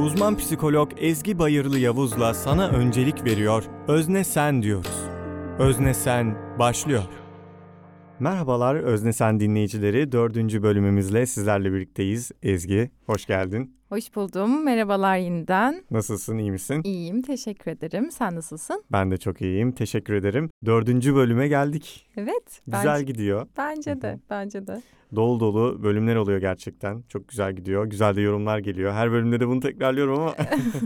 Uzman psikolog Ezgi Bayırlı Yavuz'la sana öncelik veriyor. Özne sen diyoruz. Özne sen başlıyor. Merhabalar Özne Sen dinleyicileri. Dördüncü bölümümüzle sizlerle birlikteyiz. Ezgi, hoş geldin. Hoş buldum. Merhabalar yeniden. Nasılsın, iyi misin? İyiyim, teşekkür ederim. Sen nasılsın? Ben de çok iyiyim, teşekkür ederim. Dördüncü bölüme geldik. Evet. Güzel bence, gidiyor. Bence de, bence de. Dolu dolu bölümler oluyor gerçekten. Çok güzel gidiyor. Güzel de yorumlar geliyor. Her bölümde de bunu tekrarlıyorum ama.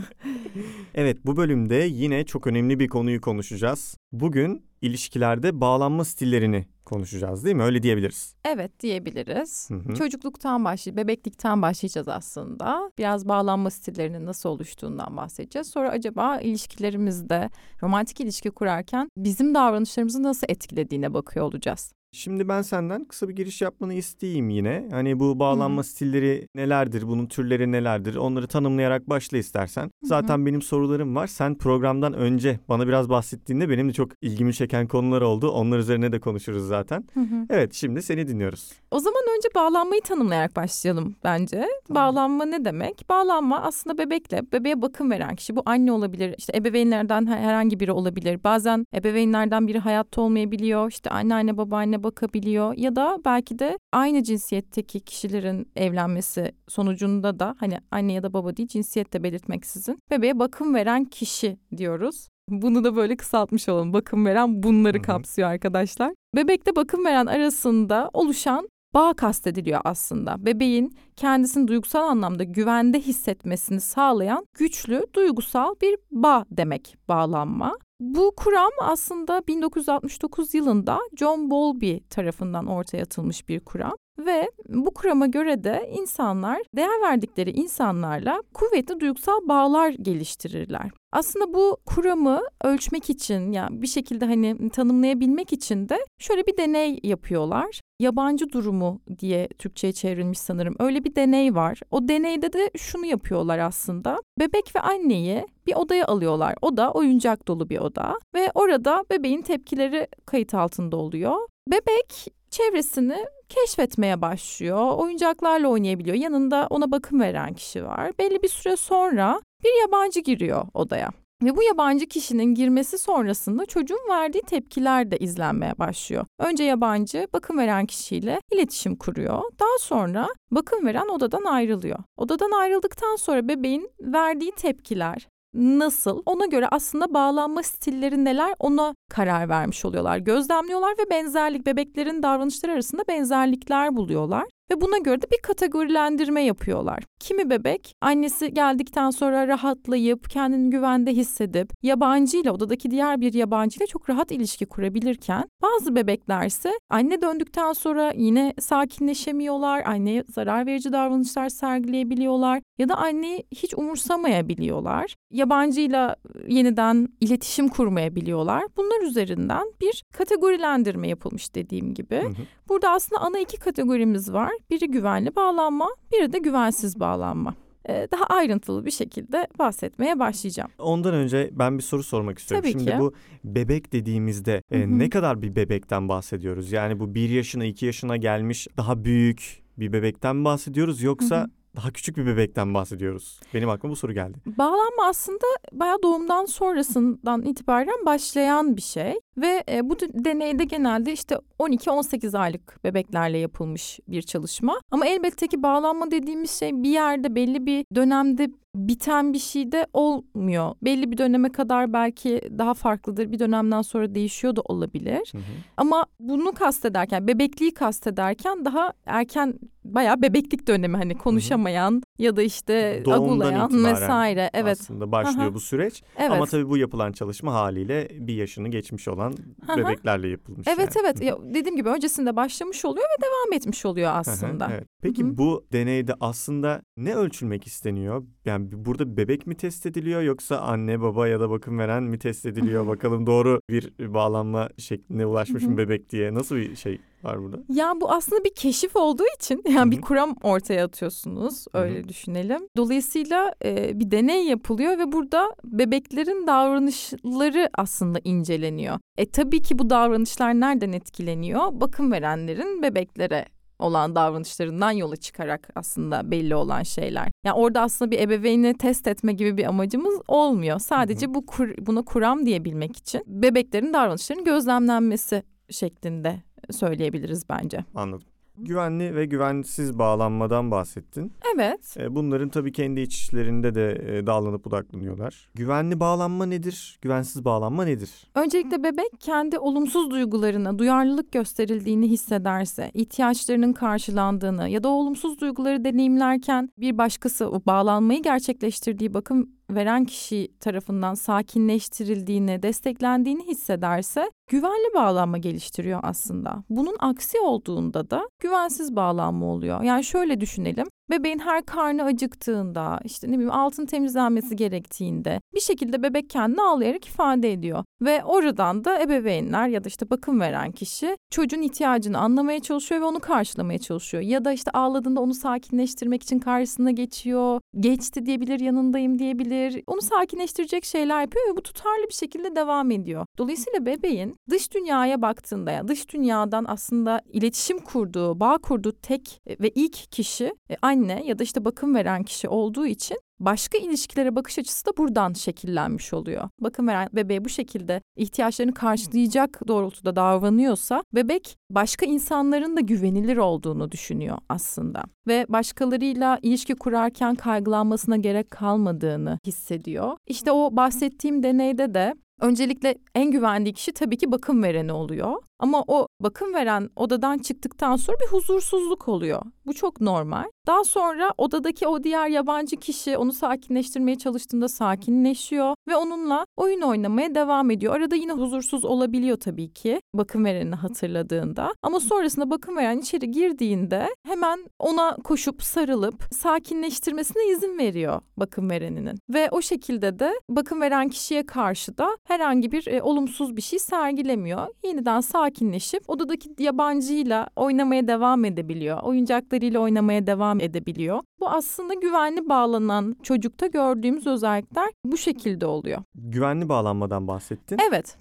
evet bu bölümde yine çok önemli bir konuyu konuşacağız. Bugün ilişkilerde bağlanma stillerini konuşacağız değil mi? Öyle diyebiliriz. Evet diyebiliriz. Hı hı. Çocukluktan başlayıp bebeklikten başlayacağız aslında. Biraz bağlanma stillerinin nasıl oluştuğundan bahsedeceğiz. Sonra acaba ilişkilerimizde romantik ilişki kurarken bizim davranışlarımızı nasıl etkilediğine bakıyor olacağız. Şimdi ben senden kısa bir giriş yapmanı isteyeyim yine. Hani bu bağlanma Hı. stilleri nelerdir, bunun türleri nelerdir onları tanımlayarak başla istersen. Zaten benim sorularım var. Sen programdan önce bana biraz bahsettiğinde benim de çok ilgimi çeken konular oldu. Onlar üzerine de konuşuruz zaten. Hı hı. Evet şimdi seni dinliyoruz. O zaman önce bağlanmayı tanımlayarak başlayalım bence. Bağlanma ne demek? Bağlanma aslında bebekle, bebeğe bakım veren kişi. Bu anne olabilir, işte ebeveynlerden herhangi biri olabilir. Bazen ebeveynlerden biri hayatta olmayabiliyor. İşte anneanne, babaanne bakabiliyor. Ya da belki de aynı cinsiyetteki kişilerin evlenmesi sonucunda da hani anne ya da baba değil cinsiyet de belirtmeksizin bebeğe bakım veren kişi diyoruz. Bunu da böyle kısaltmış olalım. Bakım veren bunları Hı hı. kapsıyor arkadaşlar. Bebekte bakım veren arasında oluşan bağ kastediliyor aslında. Bebeğin kendisini duygusal anlamda güvende hissetmesini sağlayan güçlü duygusal bir bağ demek bağlanma. Bu kuram aslında 1969 yılında John Bowlby tarafından ortaya atılmış bir kuram ve bu kurama göre de insanlar değer verdikleri insanlarla kuvvetli duygusal bağlar geliştirirler. Aslında bu kuramı ölçmek için ya yani bir şekilde hani tanımlayabilmek için de şöyle bir deney yapıyorlar. Yabancı durumu diye Türkçe'ye çevrilmiş sanırım. Öyle bir deney var. O deneyde de şunu yapıyorlar aslında. Bebek ve anneyi bir odaya alıyorlar. Oda oyuncak dolu bir oda ve orada bebeğin tepkileri kayıt altında oluyor. Bebek çevresini keşfetmeye başlıyor. Oyuncaklarla oynayabiliyor. Yanında ona bakım veren kişi var. Belli bir süre sonra bir yabancı giriyor odaya. Ve bu yabancı kişinin girmesi sonrasında çocuğun verdiği tepkiler de izlenmeye başlıyor. Önce yabancı bakım veren kişiyle iletişim kuruyor. Daha sonra bakım veren odadan ayrılıyor. Odadan ayrıldıktan sonra bebeğin verdiği tepkiler, nasıl ona göre aslında bağlanma stilleri neler ona karar vermiş oluyorlar. Gözlemliyorlar ve benzerlik bebeklerin davranışları arasında benzerlikler buluyorlar. Ve buna göre de bir kategorilendirme yapıyorlar. Kimi bebek annesi geldikten sonra rahatlayıp kendini güvende hissedip yabancıyla odadaki diğer bir yabancıyla çok rahat ilişki kurabilirken bazı bebekler ise anne döndükten sonra yine sakinleşemiyorlar. Anneye zarar verici davranışlar sergileyebiliyorlar ya da anneyi hiç umursamayabiliyorlar. Yabancıyla yeniden iletişim kurmayabiliyorlar. Bunlar üzerinden bir kategorilendirme yapılmış dediğim gibi. Hı hı. Burada aslında ana iki kategorimiz var. Biri güvenli bağlanma, biri de güvensiz bağlanma. Ee, daha ayrıntılı bir şekilde bahsetmeye başlayacağım. Ondan önce ben bir soru sormak istiyorum. Tabii Şimdi ki. bu bebek dediğimizde e, ne kadar bir bebekten bahsediyoruz? Yani bu bir yaşına iki yaşına gelmiş daha büyük bir bebekten mi bahsediyoruz yoksa Hı hı. Daha küçük bir bebekten bahsediyoruz? Benim aklıma bu soru geldi. Bağlanma aslında bayağı doğumdan sonrasından itibaren başlayan bir şey ve e, bu deneyde genelde işte 12-18 aylık bebeklerle yapılmış bir çalışma. Ama elbette ki bağlanma dediğimiz şey bir yerde belli bir dönemde biten bir şey de olmuyor. Belli bir döneme kadar belki daha farklıdır. Bir dönemden sonra değişiyor da olabilir. Hı hı. Ama bunu kastederken, bebekliği kastederken daha erken bayağı bebeklik dönemi hani konuşamayan ya da işte Doğumdan agulayan vesaire. Evet. Aslında başlıyor Aha. bu süreç. Evet. Ama tabii bu yapılan çalışma haliyle bir yaşını geçmiş olan Aha. bebeklerle yapılmış. Evet yani. evet ya, dediğim gibi öncesinde başlamış oluyor ve devam etmiş oluyor aslında. evet. Peki Hı hı. bu deneyde aslında ne ölçülmek isteniyor? Yani burada bebek mi test ediliyor yoksa anne baba ya da bakım veren mi test ediliyor? Bakalım doğru bir bağlanma şekline ulaşmış mı bebek diye. Nasıl bir şey var burada? Ya bu aslında bir keşif olduğu için yani Hı hı. bir kuram ortaya atıyorsunuz öyle düşünelim. Dolayısıyla e, bir deney yapılıyor ve burada bebeklerin davranışları aslında inceleniyor. E tabii ki bu davranışlar nereden etkileniyor? Bakım verenlerin bebeklere olan davranışlarından yola çıkarak aslında belli olan şeyler. Yani orada aslında bir ebeveyni test etme gibi bir amacımız olmuyor. Sadece bu kur, buna kuram diyebilmek için bebeklerin davranışlarının gözlemlenmesi şeklinde söyleyebiliriz bence. Anladım. Güvenli ve güvensiz bağlanmadan bahsettin. Evet. E, bunların tabii kendi iç içlerinde de e, dağlanıp budaklanıyorlar. Güvenli bağlanma nedir? Güvensiz bağlanma nedir? Öncelikle bebek kendi olumsuz duygularına duyarlılık gösterildiğini hissederse, ihtiyaçlarının karşılandığını ya da olumsuz duyguları deneyimlerken bir başkası o bağlanmayı gerçekleştirdiği bakım veren kişi tarafından sakinleştirildiğini, desteklendiğini hissederse güvenli bağlanma geliştiriyor aslında. Bunun aksi olduğunda da güvensiz bağlanma oluyor. Yani şöyle düşünelim. Bebeğin her karnı acıktığında, işte ne bileyim altın temizlenmesi gerektiğinde bir şekilde bebek kendini ağlayarak ifade ediyor. Ve oradan da ebeveynler ya da işte bakım veren kişi çocuğun ihtiyacını anlamaya çalışıyor ve onu karşılamaya çalışıyor. Ya da işte ağladığında onu sakinleştirmek için karşısına geçiyor. Geçti diyebilir, yanındayım diyebilir. Onu sakinleştirecek şeyler yapıyor ve bu tutarlı bir şekilde devam ediyor. Dolayısıyla bebeğin dış dünyaya baktığında ya dış dünyadan aslında iletişim kurduğu, bağ kurduğu tek ve ilk kişi anne ya da işte bakım veren kişi olduğu için başka ilişkilere bakış açısı da buradan şekillenmiş oluyor. Bakım veren bebeğe bu şekilde ihtiyaçlarını karşılayacak doğrultuda davranıyorsa bebek başka insanların da güvenilir olduğunu düşünüyor aslında. Ve başkalarıyla ilişki kurarken kaygılanmasına gerek kalmadığını hissediyor. İşte o bahsettiğim deneyde de Öncelikle en güvendiği kişi tabii ki bakım vereni oluyor. Ama o bakım veren odadan çıktıktan sonra bir huzursuzluk oluyor. Bu çok normal. Daha sonra odadaki o diğer yabancı kişi onu sakinleştirmeye çalıştığında sakinleşiyor ve onunla oyun oynamaya devam ediyor. Arada yine huzursuz olabiliyor tabii ki bakım verenini hatırladığında. Ama sonrasında bakım veren içeri girdiğinde hemen ona koşup sarılıp sakinleştirmesine izin veriyor bakım vereninin. Ve o şekilde de bakım veren kişiye karşı da herhangi bir e, olumsuz bir şey sergilemiyor. Yeniden sakinleşip odadaki yabancıyla oynamaya devam edebiliyor. Oyuncaklarıyla oynamaya devam edebiliyor. Bu aslında güvenli bağlanan çocukta gördüğümüz özellikler bu şekilde oluyor. Güvenli bağlanmadan bahsettin. Evet.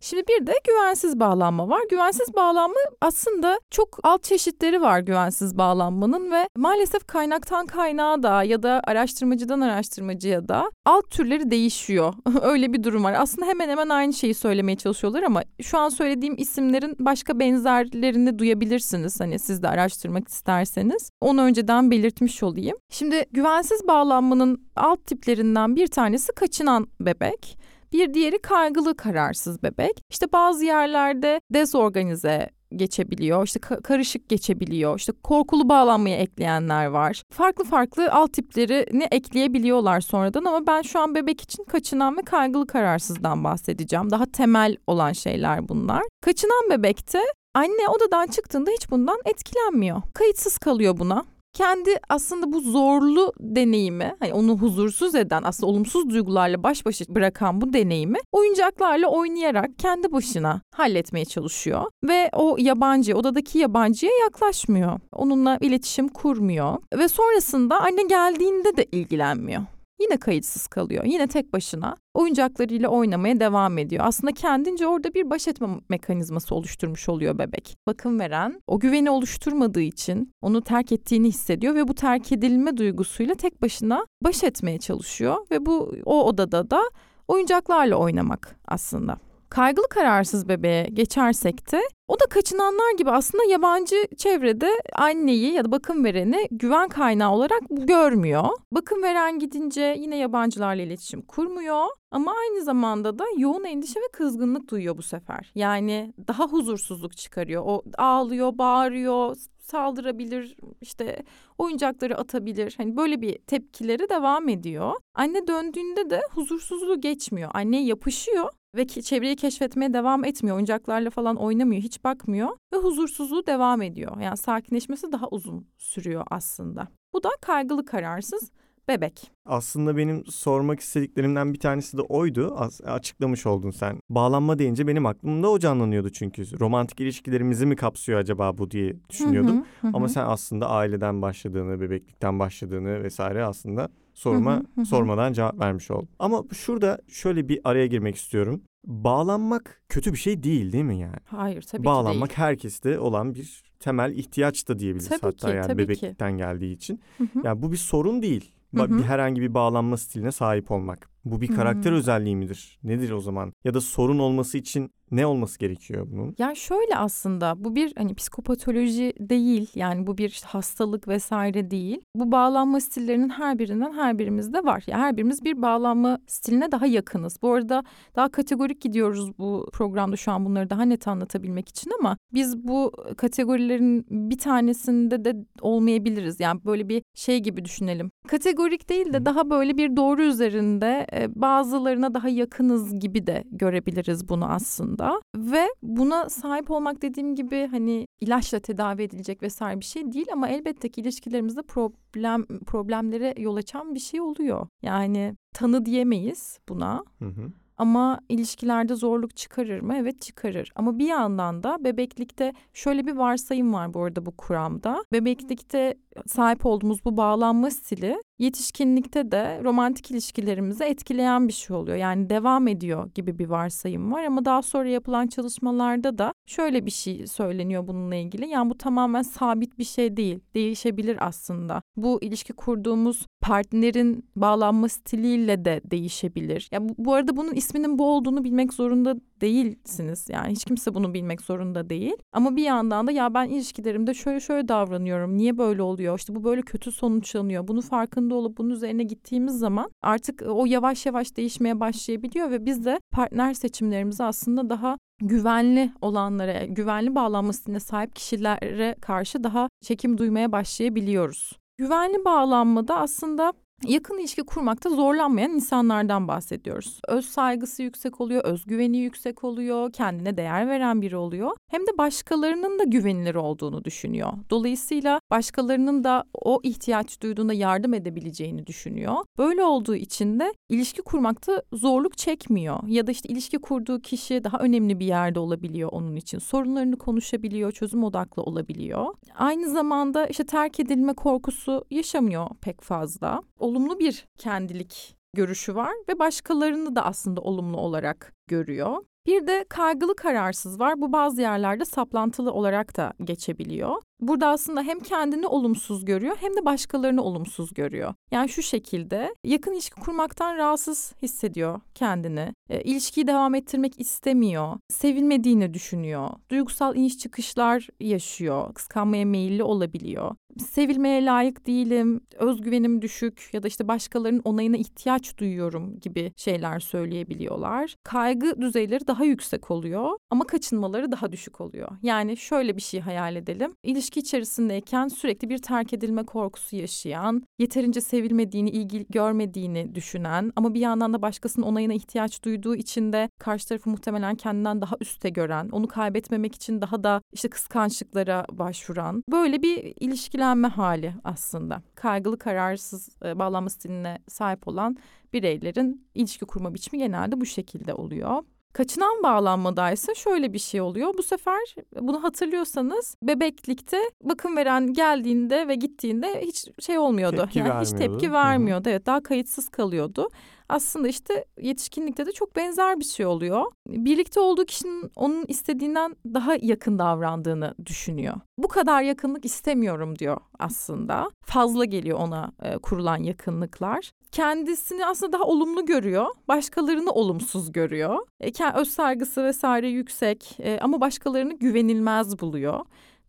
Şimdi bir de güvensiz bağlanma var. Güvensiz bağlanma aslında çok alt çeşitleri var güvensiz bağlanmanın ve maalesef kaynaktan kaynağa da ya da araştırmacıdan araştırmacıya da alt türleri değişiyor. Öyle bir durum var. Aslında hemen hemen aynı şeyi söylemeye çalışıyorlar ama şu an söylediğim isimlerin başka benzerlerini duyabilirsiniz. Hani siz de araştırmak isterseniz. Onu önceden belirtmiş olayım. Şimdi güvensiz bağlanmanın alt tiplerinden bir tanesi kaçınan bebek. Bir diğeri kaygılı kararsız bebek. İşte bazı yerlerde dezorganize geçebiliyor. İşte karışık geçebiliyor. İşte korkulu bağlanmaya ekleyenler var. Farklı farklı alt tiplerini ekleyebiliyorlar sonradan ama ben şu an bebek için kaçınan ve kaygılı kararsızdan bahsedeceğim. Daha temel olan şeyler bunlar. Kaçınan bebekte anne odadan çıktığında hiç bundan etkilenmiyor. Kayıtsız kalıyor buna kendi aslında bu zorlu deneyimi, hani onu huzursuz eden, aslında olumsuz duygularla baş başa bırakan bu deneyimi oyuncaklarla oynayarak kendi başına halletmeye çalışıyor ve o yabancı, odadaki yabancıya yaklaşmıyor. Onunla iletişim kurmuyor ve sonrasında anne geldiğinde de ilgilenmiyor yine kayıtsız kalıyor. Yine tek başına oyuncaklarıyla oynamaya devam ediyor. Aslında kendince orada bir baş etme mekanizması oluşturmuş oluyor bebek. Bakım veren o güveni oluşturmadığı için onu terk ettiğini hissediyor ve bu terk edilme duygusuyla tek başına baş etmeye çalışıyor ve bu o odada da oyuncaklarla oynamak aslında. Kaygılı kararsız bebeğe geçersek de o da kaçınanlar gibi aslında yabancı çevrede anneyi ya da bakım vereni güven kaynağı olarak görmüyor. Bakım veren gidince yine yabancılarla iletişim kurmuyor ama aynı zamanda da yoğun endişe ve kızgınlık duyuyor bu sefer. Yani daha huzursuzluk çıkarıyor. O ağlıyor, bağırıyor, saldırabilir, işte oyuncakları atabilir. Hani böyle bir tepkileri devam ediyor. Anne döndüğünde de huzursuzluğu geçmiyor. Anne yapışıyor ve çevreyi keşfetmeye devam etmiyor. Oyuncaklarla falan oynamıyor, hiç bakmıyor ve huzursuzluğu devam ediyor. Yani sakinleşmesi daha uzun sürüyor aslında. Bu da kaygılı kararsız bebek. Aslında benim sormak istediklerimden bir tanesi de oydu. açıklamış oldun sen. Bağlanma deyince benim aklımda o canlanıyordu çünkü. Romantik ilişkilerimizi mi kapsıyor acaba bu diye düşünüyordum. Hı hı, hı. Ama sen aslında aileden başladığını, bebeklikten başladığını vesaire aslında soruma sormadan cevap vermiş oldum. Ama şurada şöyle bir araya girmek istiyorum. bağlanmak kötü bir şey değil değil mi yani? Hayır tabii Bağlanmak ki değil. herkeste olan bir temel ihtiyaç da diyebiliriz Tabii hatta ki, yani tabii ki. bebeklikten geldiği için. Hı hı. Yani bu bir sorun değil. Hı hı. Herhangi bir bağlanma stiline sahip olmak. Bu bir karakter Hı. özelliği midir? Nedir o zaman? Ya da sorun olması için ne olması gerekiyor bunun? Yani şöyle aslında bu bir hani psikopatoloji değil yani bu bir işte hastalık vesaire değil. Bu bağlanma stillerinin her birinden her birimizde var. Yani her birimiz bir bağlanma stiline daha yakınız. Bu arada daha kategorik gidiyoruz bu programda şu an bunları daha net anlatabilmek için ama biz bu kategorilerin bir tanesinde de olmayabiliriz. Yani böyle bir şey gibi düşünelim. Kategorik değil de daha böyle bir doğru üzerinde bazılarına daha yakınız gibi de görebiliriz bunu aslında. Ve buna sahip olmak dediğim gibi hani ilaçla tedavi edilecek vesaire bir şey değil ama elbette ki ilişkilerimizde problem problemlere yol açan bir şey oluyor. Yani tanı diyemeyiz buna. Hı hı. Ama ilişkilerde zorluk çıkarır mı? Evet çıkarır. Ama bir yandan da bebeklikte şöyle bir varsayım var bu arada bu kuramda. Bebeklikte sahip olduğumuz bu bağlanma stili yetişkinlikte de romantik ilişkilerimizi etkileyen bir şey oluyor. Yani devam ediyor gibi bir varsayım var ama daha sonra yapılan çalışmalarda da şöyle bir şey söyleniyor bununla ilgili. Yani bu tamamen sabit bir şey değil. Değişebilir aslında. Bu ilişki kurduğumuz partnerin bağlanma stiliyle de değişebilir. Ya bu, bu arada bunun isminin bu olduğunu bilmek zorunda değilsiniz. Yani hiç kimse bunu bilmek zorunda değil. Ama bir yandan da ya ben ilişkilerimde şöyle şöyle davranıyorum. Niye böyle oluyor? İşte bu böyle kötü sonuçlanıyor. Bunun farkında olup bunun üzerine gittiğimiz zaman artık o yavaş yavaş değişmeye başlayabiliyor ve biz de partner seçimlerimizi aslında daha güvenli olanlara, güvenli bağlanma sahip kişilere karşı daha çekim duymaya başlayabiliyoruz. Güvenli bağlanmada aslında yakın ilişki kurmakta zorlanmayan insanlardan bahsediyoruz. Öz saygısı yüksek oluyor, özgüveni yüksek oluyor, kendine değer veren biri oluyor. Hem de başkalarının da güvenilir olduğunu düşünüyor. Dolayısıyla başkalarının da o ihtiyaç duyduğunda yardım edebileceğini düşünüyor. Böyle olduğu için de ilişki kurmakta zorluk çekmiyor. Ya da işte ilişki kurduğu kişi daha önemli bir yerde olabiliyor onun için. Sorunlarını konuşabiliyor, çözüm odaklı olabiliyor. Aynı zamanda işte terk edilme korkusu yaşamıyor pek fazla olumlu bir kendilik görüşü var ve başkalarını da aslında olumlu olarak görüyor. Bir de kaygılı kararsız var. Bu bazı yerlerde saplantılı olarak da geçebiliyor. Burada aslında hem kendini olumsuz görüyor hem de başkalarını olumsuz görüyor. Yani şu şekilde yakın ilişki kurmaktan rahatsız hissediyor kendini. E, ilişkiyi devam ettirmek istemiyor. Sevilmediğini düşünüyor. Duygusal iniş çıkışlar yaşıyor. Kıskanmaya meyilli olabiliyor. Sevilmeye layık değilim, özgüvenim düşük ya da işte başkalarının onayına ihtiyaç duyuyorum gibi şeyler söyleyebiliyorlar. Kaygı düzeyleri daha yüksek oluyor ama kaçınmaları daha düşük oluyor. Yani şöyle bir şey hayal edelim. İlişki içerisindeyken sürekli bir terk edilme korkusu yaşayan, yeterince sevilmediğini, ilgi görmediğini düşünen ama bir yandan da başkasının onayına ihtiyaç duyduğu için de karşı tarafı muhtemelen kendinden daha üste gören, onu kaybetmemek için daha da işte kıskançlıklara başvuran böyle bir ilişkilenme hali aslında. Kaygılı kararsız e, bağlanma stiline sahip olan bireylerin ilişki kurma biçimi genelde bu şekilde oluyor. Kaçınan bağlanmadaysa şöyle bir şey oluyor. Bu sefer bunu hatırlıyorsanız bebeklikte bakım veren geldiğinde ve gittiğinde hiç şey olmuyordu. Tepki yani hiç vermiyordu. tepki Hı hı. vermiyordu. Evet daha kayıtsız kalıyordu. Aslında işte yetişkinlikte de çok benzer bir şey oluyor. Birlikte olduğu kişinin onun istediğinden daha yakın davrandığını düşünüyor. Bu kadar yakınlık istemiyorum diyor aslında. Fazla geliyor ona e, kurulan yakınlıklar. Kendisini aslında daha olumlu görüyor. Başkalarını olumsuz görüyor. E, öz saygısı vesaire yüksek e, ama başkalarını güvenilmez buluyor.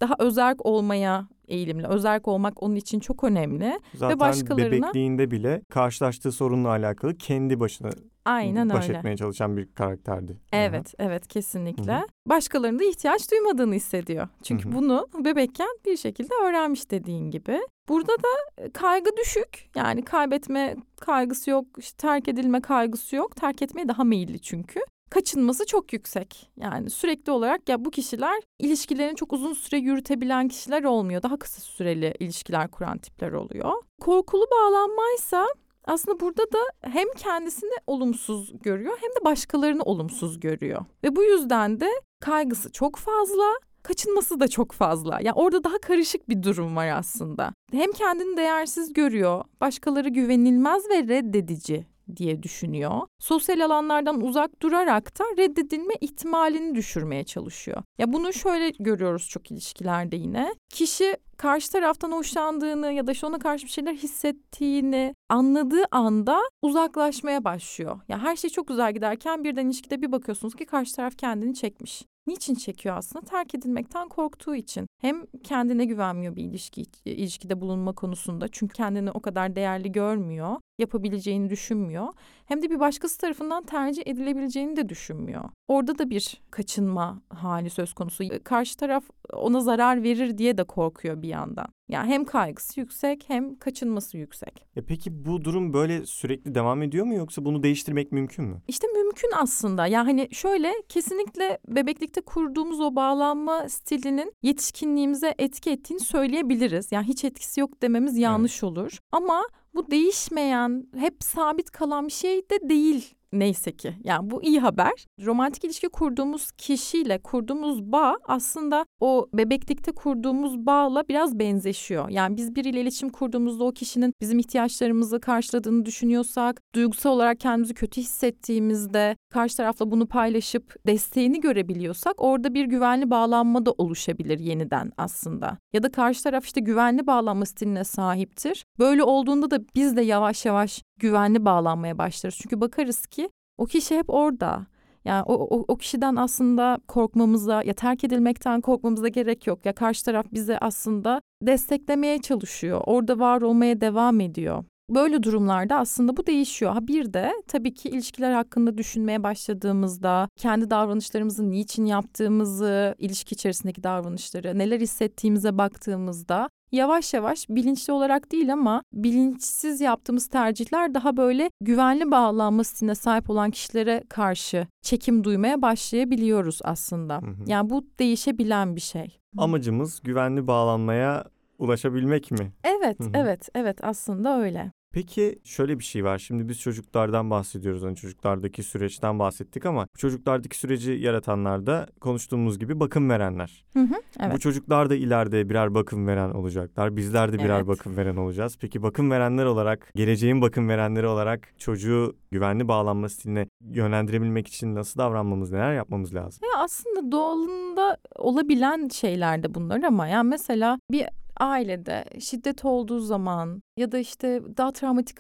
Daha özerk olmaya eğilimli. Özerk olmak onun için çok önemli. Zaten başkalarına- bebekliğinde bile karşılaştığı sorunla alakalı kendi başına Aynen baş öyle. etmeye çalışan bir karakterdi. Evet, evet kesinlikle. Hı hı. Başkalarının da ihtiyaç duymadığını hissediyor. Çünkü Hı hı. bunu bebekken bir şekilde öğrenmiş dediğin gibi. Burada da e, kaygı düşük. Yani kaybetme kaygısı yok, işte terk edilme kaygısı yok. Terk etmeye daha meyilli çünkü. Kaçınması çok yüksek. Yani sürekli olarak ya bu kişiler ilişkilerini çok uzun süre yürütebilen kişiler olmuyor. Daha kısa süreli ilişkiler kuran tipler oluyor. Korkulu bağlanmaysa aslında burada da hem kendisini olumsuz görüyor hem de başkalarını olumsuz görüyor. Ve bu yüzden de kaygısı çok fazla, kaçınması da çok fazla. Yani orada daha karışık bir durum var aslında. Hem kendini değersiz görüyor, başkaları güvenilmez ve reddedici diye düşünüyor. Sosyal alanlardan uzak durarak da reddedilme ihtimalini düşürmeye çalışıyor. Ya bunu şöyle görüyoruz çok ilişkilerde yine. Kişi karşı taraftan hoşlandığını ya da işte ona karşı bir şeyler hissettiğini anladığı anda uzaklaşmaya başlıyor. Ya her şey çok güzel giderken birden ilişkide bir bakıyorsunuz ki karşı taraf kendini çekmiş. Niçin çekiyor aslında? Terk edilmekten korktuğu için. Hem kendine güvenmiyor bir ilişki ilişkide bulunma konusunda. Çünkü kendini o kadar değerli görmüyor. Yapabileceğini düşünmüyor. Hem de bir başkası tarafından tercih edilebileceğini de düşünmüyor. Orada da bir kaçınma hali söz konusu. Karşı taraf ona zarar verir diye de korkuyor bir yandan. Yani hem kaygısı yüksek hem kaçınması yüksek. E peki bu durum böyle sürekli devam ediyor mu yoksa bunu değiştirmek mümkün mü? İşte mümkün aslında. Yani hani şöyle kesinlikle bebeklikte kurduğumuz o bağlanma stilinin yetişkinliğimize etki ettiğini söyleyebiliriz. Yani hiç etkisi yok dememiz yanlış evet. olur. Ama bu değişmeyen, hep sabit kalan bir şey de değil neyse ki. Yani bu iyi haber. Romantik ilişki kurduğumuz kişiyle kurduğumuz bağ aslında o bebeklikte kurduğumuz bağla biraz benzeşiyor. Yani biz biriyle iletişim kurduğumuzda o kişinin bizim ihtiyaçlarımızı karşıladığını düşünüyorsak, duygusal olarak kendimizi kötü hissettiğimizde karşı tarafla bunu paylaşıp desteğini görebiliyorsak orada bir güvenli bağlanma da oluşabilir yeniden aslında. Ya da karşı taraf işte güvenli bağlanma stiline sahiptir. Böyle olduğunda da biz de yavaş yavaş güvenli bağlanmaya başlarız. Çünkü bakarız ki o kişi hep orada. Yani o, o, o kişiden aslında korkmamıza ya terk edilmekten korkmamıza gerek yok. Ya karşı taraf bize aslında desteklemeye çalışıyor. Orada var olmaya devam ediyor. Böyle durumlarda aslında bu değişiyor. Ha bir de tabii ki ilişkiler hakkında düşünmeye başladığımızda kendi davranışlarımızı niçin yaptığımızı, ilişki içerisindeki davranışları, neler hissettiğimize baktığımızda yavaş yavaş bilinçli olarak değil ama bilinçsiz yaptığımız tercihler daha böyle güvenli bağlanma stiline sahip olan kişilere karşı çekim duymaya başlayabiliyoruz aslında. Hı hı. Yani bu değişebilen bir şey. Amacımız güvenli bağlanmaya ulaşabilmek mi? Evet, Hı-hı. evet, evet aslında öyle. Peki şöyle bir şey var. Şimdi biz çocuklardan bahsediyoruz. Hani çocuklardaki süreçten bahsettik ama çocuklardaki süreci yaratanlar da konuştuğumuz gibi bakım verenler. Hı hı, evet. Bu çocuklar da ileride birer bakım veren olacaklar. Bizler de birer evet. bakım veren olacağız. Peki bakım verenler olarak, geleceğin bakım verenleri olarak çocuğu güvenli bağlanma stiline yönlendirebilmek için nasıl davranmamız, neler yapmamız lazım? Ya aslında doğalında olabilen şeyler de bunlar ama yani mesela bir ailede şiddet olduğu zaman ya da işte daha travmatik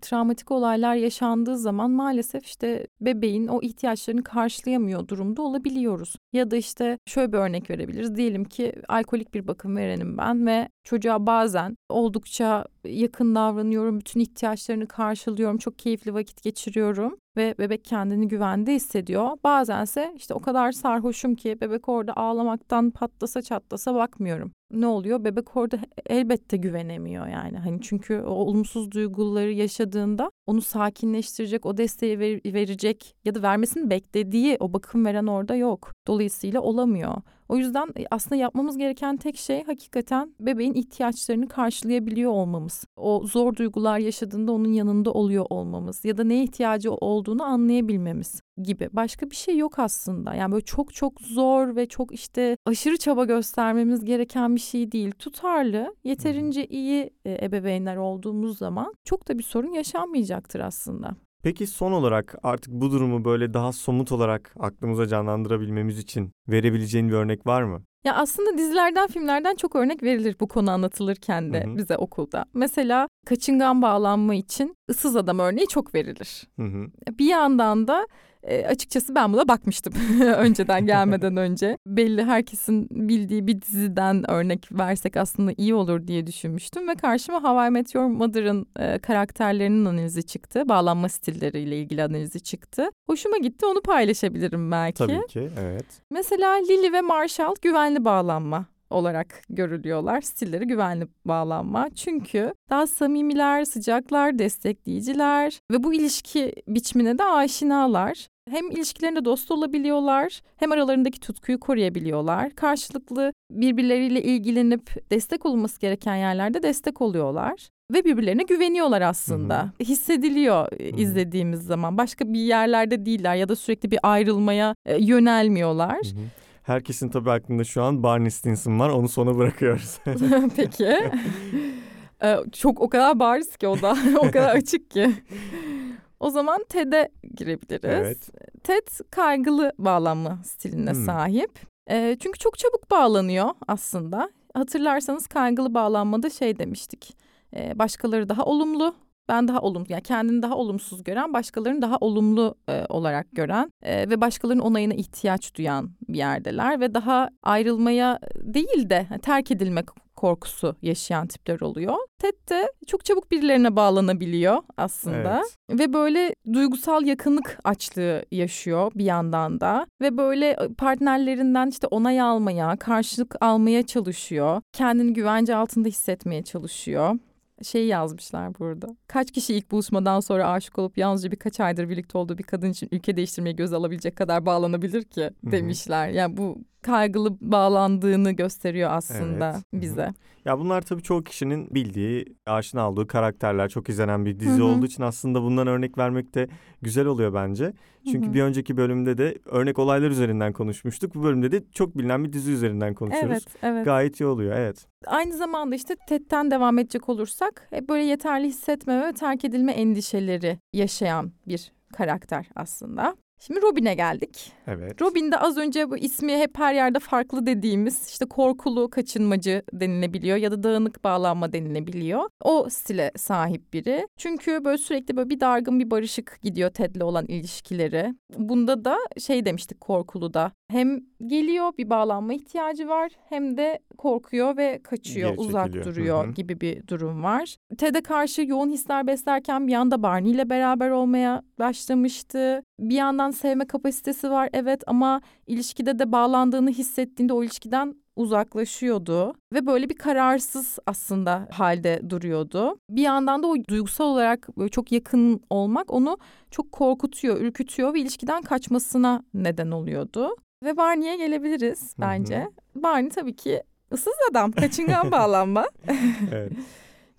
travmatik olaylar yaşandığı zaman maalesef işte bebeğin o ihtiyaçlarını karşılayamıyor durumda olabiliyoruz. Ya da işte şöyle bir örnek verebiliriz. Diyelim ki alkolik bir bakım verenim ben ve çocuğa bazen oldukça yakın davranıyorum, bütün ihtiyaçlarını karşılıyorum, çok keyifli vakit geçiriyorum ve bebek kendini güvende hissediyor. Bazense işte o kadar sarhoşum ki bebek orada ağlamaktan patlasa çatlasa bakmıyorum. Ne oluyor? Bebek orada elbette güvenemiyor yani. Hani çünkü o olumsuz duyguları yaşadığında onu sakinleştirecek, o desteği ver, verecek ya da vermesini beklediği o bakım veren orada yok. Dolayısıyla olamıyor. O yüzden e, aslında yapmamız gereken tek şey hakikaten bebeğin ihtiyaçlarını karşılayabiliyor olmamız. O zor duygular yaşadığında onun yanında oluyor olmamız ya da ne ihtiyacı olduğunu anlayabilmemiz gibi. Başka bir şey yok aslında. Yani böyle çok çok zor ve çok işte aşırı çaba göstermemiz gereken bir şey değil. Tutarlı, yeterince iyi e, ebeveynler olduğumuz zaman çok da bir sorun yaşanmayacaktır aslında. Peki son olarak artık bu durumu böyle daha somut olarak aklımıza canlandırabilmemiz için verebileceğin bir örnek var mı? Ya aslında dizilerden, filmlerden çok örnek verilir bu konu anlatılırken de hı hı. bize okulda. Mesela kaçıngan bağlanma için ıssız adam örneği çok verilir. Hı hı. Bir yandan da e, açıkçası ben buna bakmıştım önceden gelmeden önce. Belli herkesin bildiği bir diziden örnek versek aslında iyi olur diye düşünmüştüm. Ve karşıma Hawaii Meteor Mother'ın e, karakterlerinin analizi çıktı. Bağlanma stilleriyle ilgili analizi çıktı. Hoşuma gitti onu paylaşabilirim belki. Tabii ki evet. Mesela Lily ve Marshall güvenli bağlanma olarak görülüyorlar. Stilleri güvenli bağlanma. Çünkü daha samimiler, sıcaklar, destekleyiciler ve bu ilişki biçimine de aşinalar. Hem ilişkilerinde dost olabiliyorlar, hem aralarındaki tutkuyu koruyabiliyorlar. Karşılıklı birbirleriyle ilgilenip destek olması gereken yerlerde destek oluyorlar ve birbirlerine güveniyorlar aslında. Hı-hı. Hissediliyor Hı-hı. izlediğimiz zaman. Başka bir yerlerde değiller ya da sürekli bir ayrılmaya e, yönelmiyorlar. Hı-hı. Herkesin tabii aklında şu an Barney Stinson var. Onu sona bırakıyoruz. Peki. ee, çok o kadar bariz ki o da. o kadar açık ki. O zaman TED'e girebiliriz. Evet. TED kaygılı bağlanma stiline Hmm. sahip. Ee, çünkü çok çabuk bağlanıyor aslında. Hatırlarsanız kaygılı bağlanmada şey demiştik. Ee, başkaları daha olumlu, ben daha olumlu. Yani kendini daha olumsuz gören, başkalarını daha olumlu e, olarak gören e, ve başkalarının onayına ihtiyaç duyan bir yerdeler ve daha ayrılmaya değil de terk edilme korkusu yaşayan tipler oluyor. TED de çok çabuk birilerine bağlanabiliyor aslında. Evet. Ve böyle duygusal yakınlık açlığı yaşıyor bir yandan da. Ve böyle e, partnerlerinden işte onay almaya, karşılık almaya çalışıyor. Kendini güvence altında hissetmeye çalışıyor. Şey yazmışlar burada. Kaç kişi ilk buluşmadan sonra aşık olup yalnızca birkaç aydır birlikte olduğu bir kadın için ülke değiştirmeyi göz alabilecek kadar bağlanabilir ki demişler. Yani bu kaygılı bağlandığını gösteriyor aslında Evet. Bize. Ya bunlar tabii çoğu kişinin bildiği, aşina olduğu karakterler. Çok izlenen bir dizi Hı hı. olduğu için aslında bundan örnek vermek de güzel oluyor bence. Çünkü Hı hı. bir önceki bölümde de örnek olaylar üzerinden konuşmuştuk. Bu bölümde de çok bilinen bir dizi üzerinden konuşuyoruz. Evet, evet. Gayet iyi oluyor, evet. Aynı zamanda işte TED'den devam edecek olursak hep böyle yeterli hissetme ve terk edilme endişeleri yaşayan bir karakter aslında. Şimdi Robin'e geldik. Evet. Robin de az önce bu ismi hep her yerde farklı dediğimiz işte korkulu kaçınmacı denilebiliyor ya da dağınık bağlanma denilebiliyor. O stile sahip biri. Çünkü böyle sürekli böyle bir dargın bir barışık gidiyor Ted'le olan ilişkileri. Bunda da şey demiştik korkulu da hem geliyor bir bağlanma ihtiyacı var hem de korkuyor ve kaçıyor Geri uzak çekiliyor. duruyor Hı hı. gibi bir durum var. Ted'e karşı yoğun hisler beslerken bir yanda Barney ile beraber olmaya başlamıştı. Bir yandan sevme kapasitesi var evet ama ilişkide de bağlandığını hissettiğinde o ilişkiden uzaklaşıyordu ve böyle bir kararsız aslında halde duruyordu. Bir yandan da o duygusal olarak böyle çok yakın olmak onu çok korkutuyor, ürkütüyor ve ilişkiden kaçmasına neden oluyordu. Ve Barney'e gelebiliriz bence. Barney tabii ki ıssız adam, kaçıngan bağlanma. evet.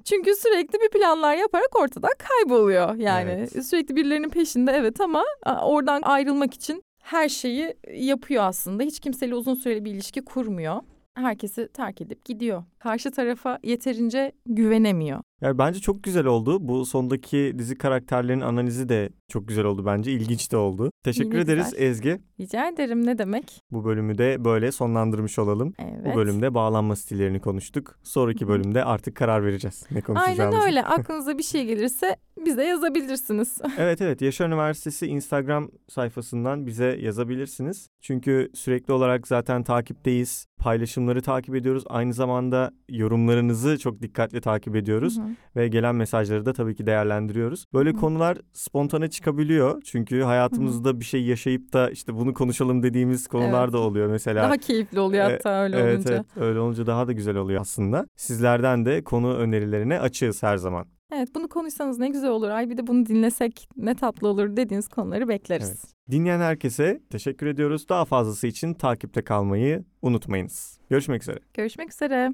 Çünkü sürekli bir planlar yaparak ortadan kayboluyor. Yani Evet. sürekli birilerinin peşinde evet ama oradan ayrılmak için her şeyi yapıyor aslında. Hiç kimseyle uzun süreli bir ilişki kurmuyor. Herkesi terk edip gidiyor. Karşı tarafa yeterince güvenemiyor. Yani bence çok güzel oldu. Bu sondaki dizi karakterlerin analizi de çok güzel oldu bence. İlginç de oldu. Teşekkür Yine ederiz güzel. Ezgi. Rica ederim ne demek? Bu bölümü de böyle sonlandırmış olalım. Evet. Bu bölümde bağlanma stillerini konuştuk. Sonraki bölümde artık karar vereceğiz ne konuşacağımızı. Aynen öyle. Aklınıza bir şey gelirse bize yazabilirsiniz. Evet evet Yaşar Üniversitesi Instagram sayfasından bize yazabilirsiniz. Çünkü sürekli olarak zaten takipteyiz. Paylaşımları takip ediyoruz. Aynı zamanda yorumlarınızı çok dikkatli takip ediyoruz. Hı hı. Ve gelen mesajları da tabii ki değerlendiriyoruz. Böyle Hı hı. konular spontane çıkabiliyor. Çünkü hayatımızda bir şey yaşayıp da işte bunu konuşalım dediğimiz konular Evet. da oluyor. Mesela Daha keyifli oluyor E, hatta öyle evet, olunca. evet öyle olunca daha da güzel oluyor aslında. Sizlerden de konu önerilerine açığız her zaman. Evet bunu konuşsanız ne güzel olur. Ay bir de bunu dinlesek ne tatlı olur dediğiniz konuları bekleriz. Evet. Dinleyen herkese teşekkür ediyoruz. Daha fazlası için takipte kalmayı unutmayınız. Görüşmek üzere. Görüşmek üzere.